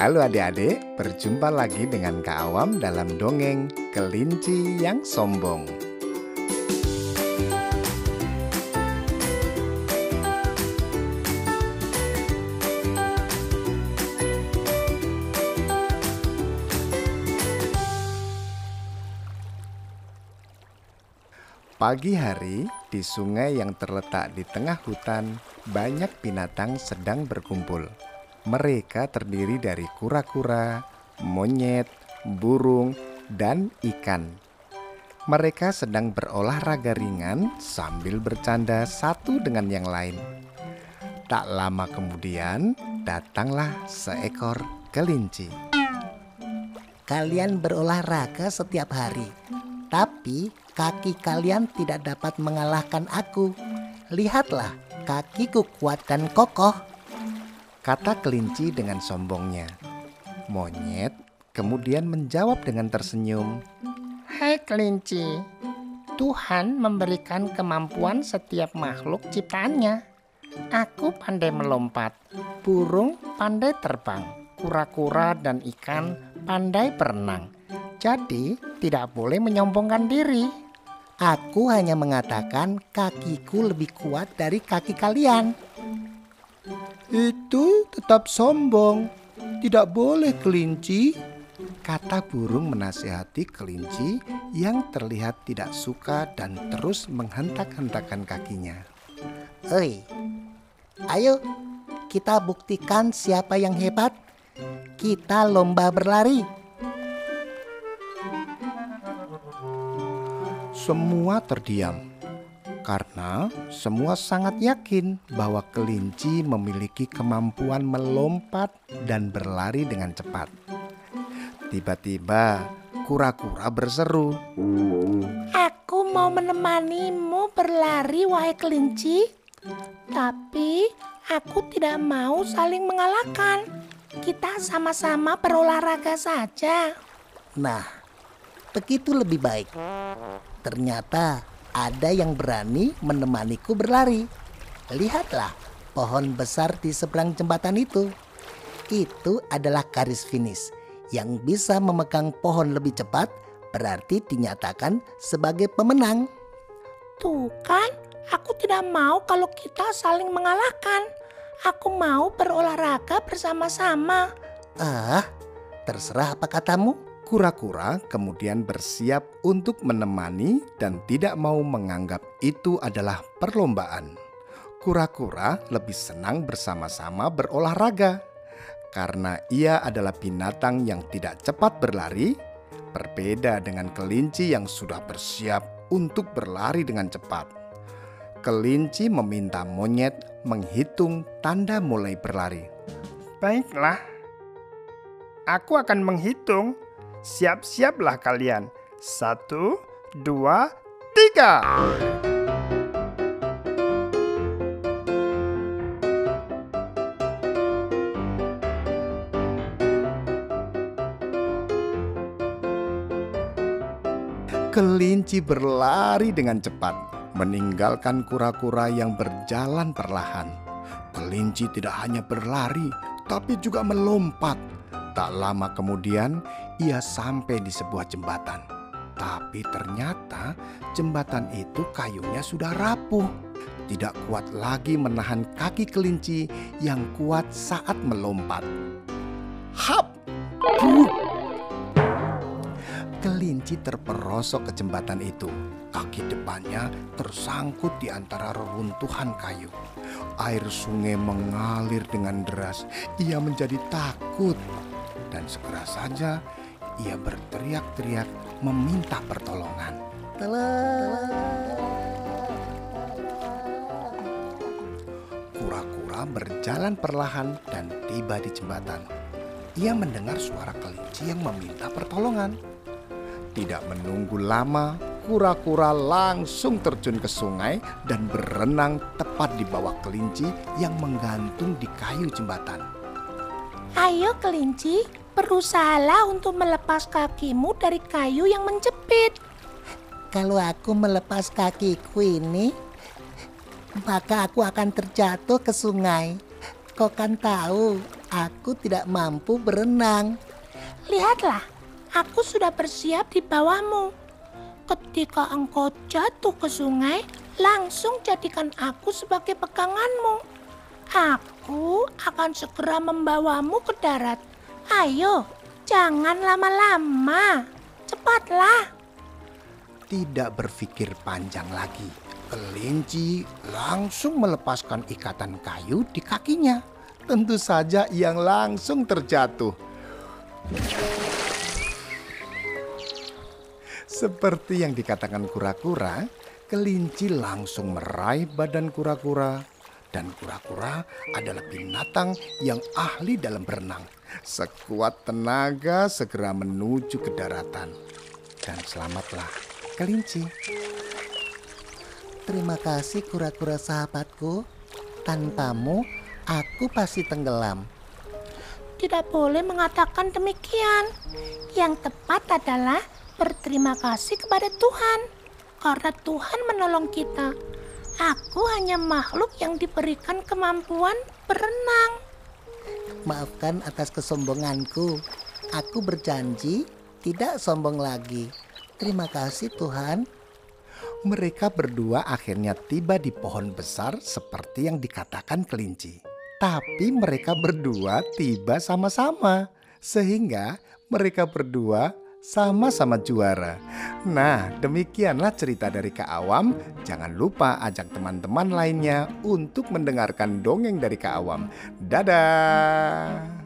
Halo adik-adik, berjumpa lagi dengan Kak Awam dalam dongeng Kelinci yang Sombong. Pagi hari, di sungai yang terletak di tengah hutan, banyak binatang sedang berkumpul. Mereka terdiri dari kura-kura, monyet, burung, dan ikan. Mereka sedang berolahraga ringan sambil bercanda satu dengan yang lain. Tak lama kemudian, datanglah seekor kelinci. Kalian berolahraga setiap hari, tapi kaki kalian tidak dapat mengalahkan aku. Lihatlah, kakiku kuat dan kokoh. Kata kelinci dengan sombongnya. Monyet kemudian menjawab dengan tersenyum. Hai kelinci, Tuhan memberikan kemampuan setiap makhluk ciptaannya. Aku pandai melompat, burung pandai terbang, kura-kura dan ikan pandai berenang. Jadi tidak boleh menyombongkan diri. Aku hanya mengatakan kakiku lebih kuat dari kaki kalian. Itu tetap sombong. Tidak boleh kelinci. Kata burung menasihati kelinci yang terlihat tidak suka dan terus menghentak-hentakan kakinya. Oi, ayo kita buktikan siapa yang hebat. Kita lomba berlari. Semua terdiam karena semua sangat yakin bahwa kelinci memiliki kemampuan melompat dan berlari dengan cepat. Tiba-tiba kura-kura berseru, Aku mau menemanimu berlari, wahai kelinci. Tapi aku tidak mau saling mengalahkan. Kita sama-sama berolahraga saja. Nah, begitu lebih baik. Ternyata ada yang berani menemaniku berlari. Lihatlah pohon besar di seberang jembatan itu. Itu adalah garis finish yang bisa memegang pohon lebih cepat berarti dinyatakan sebagai pemenang. Tuh kan, aku tidak mau kalau kita saling mengalahkan. Aku mau berolahraga bersama-sama. Ah, terserah apa katamu. Kura-kura kemudian bersiap untuk menemani dan tidak mau menganggap itu adalah perlombaan. Kura-kura lebih senang bersama-sama berolahraga karena ia adalah binatang yang tidak cepat berlari, berbeda dengan kelinci yang sudah bersiap untuk berlari dengan cepat. Kelinci meminta monyet menghitung tanda mulai berlari. Baiklah, aku akan menghitung. Siap-siaplah kalian. Satu, dua, tiga. Kelinci berlari dengan cepat, meninggalkan kura-kura yang berjalan perlahan. Kelinci tidak hanya berlari, tapi juga melompat. Tak lama kemudian, ia sampai di sebuah jembatan. Tapi ternyata jembatan itu kayunya sudah rapuh. Tidak kuat lagi menahan kaki kelinci yang kuat saat melompat. Hap! Kelinci terperosok ke jembatan itu. Kaki depannya tersangkut di antara reruntuhan kayu. Air sungai mengalir dengan deras. Ia menjadi takut. Dan segera saja ia berteriak-teriak meminta pertolongan. Kura-kura berjalan perlahan dan tiba di jembatan. Ia mendengar suara kelinci yang meminta pertolongan. Tidak menunggu lama, kura-kura langsung terjun ke sungai dan berenang tepat di bawah kelinci yang menggantung di kayu jembatan. Ayo kelinci, berusahalah untuk melepas kakimu dari kayu yang menjepit. Kalau aku melepas kakiku ini, maka aku akan terjatuh ke sungai. Kau kan tahu, Aku tidak mampu berenang. Lihatlah, aku sudah bersiap di bawahmu. Ketika engkau jatuh ke sungai, langsung jadikan aku sebagai peganganmu. Aku akan segera membawamu ke darat. Ayo, jangan lama-lama. Cepatlah. Tidak berpikir panjang lagi, kelinci langsung melepaskan ikatan kayu di kakinya. Tentu saja yang langsung terjatuh. Seperti yang dikatakan kura-kura, kelinci langsung meraih badan kura-kura dan kura-kura adalah binatang yang ahli dalam berenang. Sekuat tenaga segera menuju ke daratan. Dan selamatlah kelinci. Terima kasih kura-kura sahabatku. Tanpamu, aku pasti tenggelam. Tidak boleh mengatakan demikian. Yang tepat adalah berterima kasih kepada Tuhan. Karena Tuhan menolong kita. Aku hanya makhluk yang diberikan kemampuan berenang. Maafkan atas kesombonganku. Aku berjanji tidak sombong lagi. Terima kasih Tuhan. Mereka berdua akhirnya tiba di pohon besar seperti yang dikatakan kelinci. Tapi mereka berdua tiba sama-sama. Sehingga mereka berdua sama-sama juara. Nah, demikianlah cerita dari Kak Awam. Jangan lupa ajak teman-teman lainnya untuk mendengarkan dongeng dari Kak Awam. Dadah.